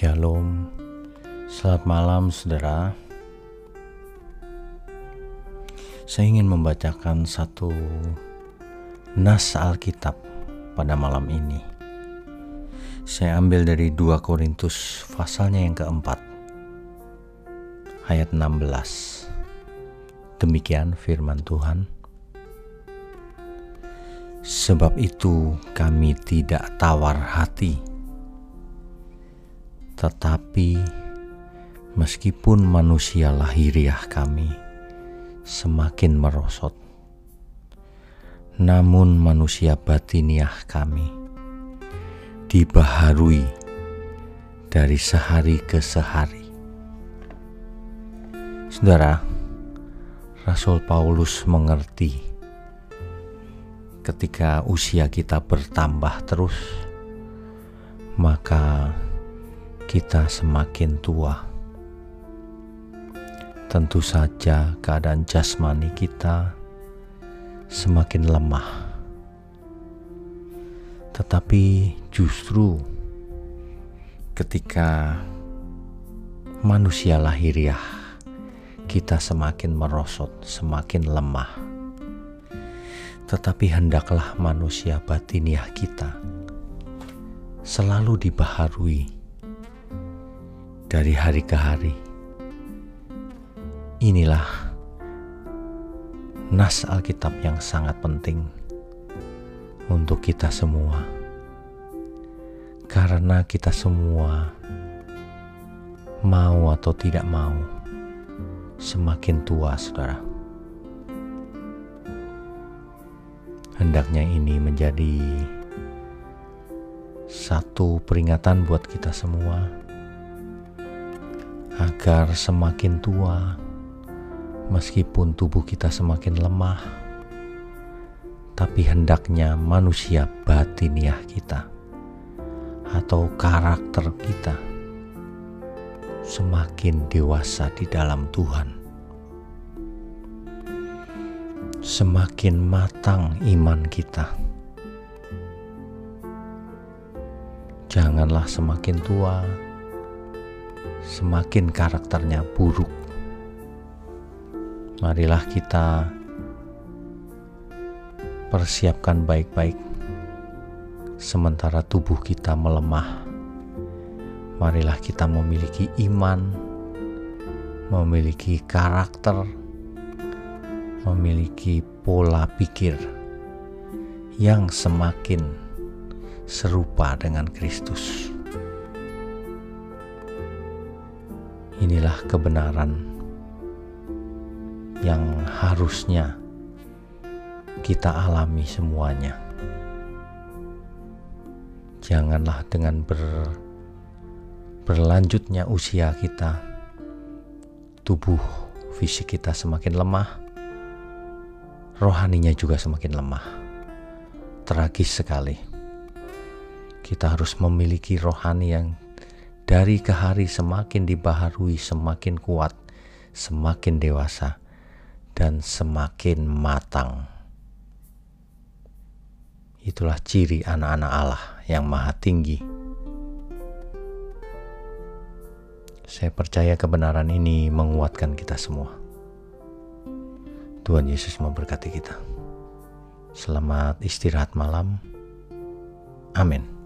Shalom, selamat malam saudara. Saya ingin membacakan satu nas Alkitab pada malam ini. Saya ambil dari 2 Korintus pasalnya yang keempat, ayat 16. Demikian firman Tuhan. Sebab itu kami tidak tawar hati tetapi meskipun manusia lahiriah kami semakin merosot, namun manusia batiniah kami dibaharui dari sehari ke sehari. Saudara, Rasul Paulus mengerti ketika usia kita bertambah terus, maka kita semakin tua. Tentu saja keadaan jasmani kita semakin lemah. Tetapi justru ketika manusia lahiriah kita semakin merosot, semakin lemah. Tetapi hendaklah manusia batiniah kita selalu dibaharui dari hari ke hari. Inilah nas Alkitab yang sangat penting untuk kita semua, karena kita semua mau atau tidak mau semakin tua, saudara. Hendaknya ini menjadi satu peringatan buat kita semua agar semakin tua, meskipun tubuh kita semakin lemah, tapi hendaknya manusia batiniah kita atau karakter kita semakin dewasa di dalam Tuhan. Semakin matang iman kita. Janganlah semakin tua, semakin karakternya buruk. Marilah kita persiapkan baik-baik sementara tubuh kita melemah. Marilah kita memiliki iman, memiliki karakter, memiliki pola pikir yang semakin serupa dengan Kristus. Inilah kebenaran yang harusnya kita alami semuanya. Janganlah dengan ber, berlanjutnya usia kita, tubuh fisik kita semakin lemah, rohaninya juga semakin lemah. Tragis sekali. Kita harus memiliki rohani yang dari ke hari semakin dibaharui, semakin kuat, semakin dewasa, dan semakin matang. Itulah ciri anak-anak Allah yang maha tinggi. Saya percaya kebenaran ini menguatkan kita semua. Tuhan Yesus memberkati kita. Selamat istirahat malam. Amin.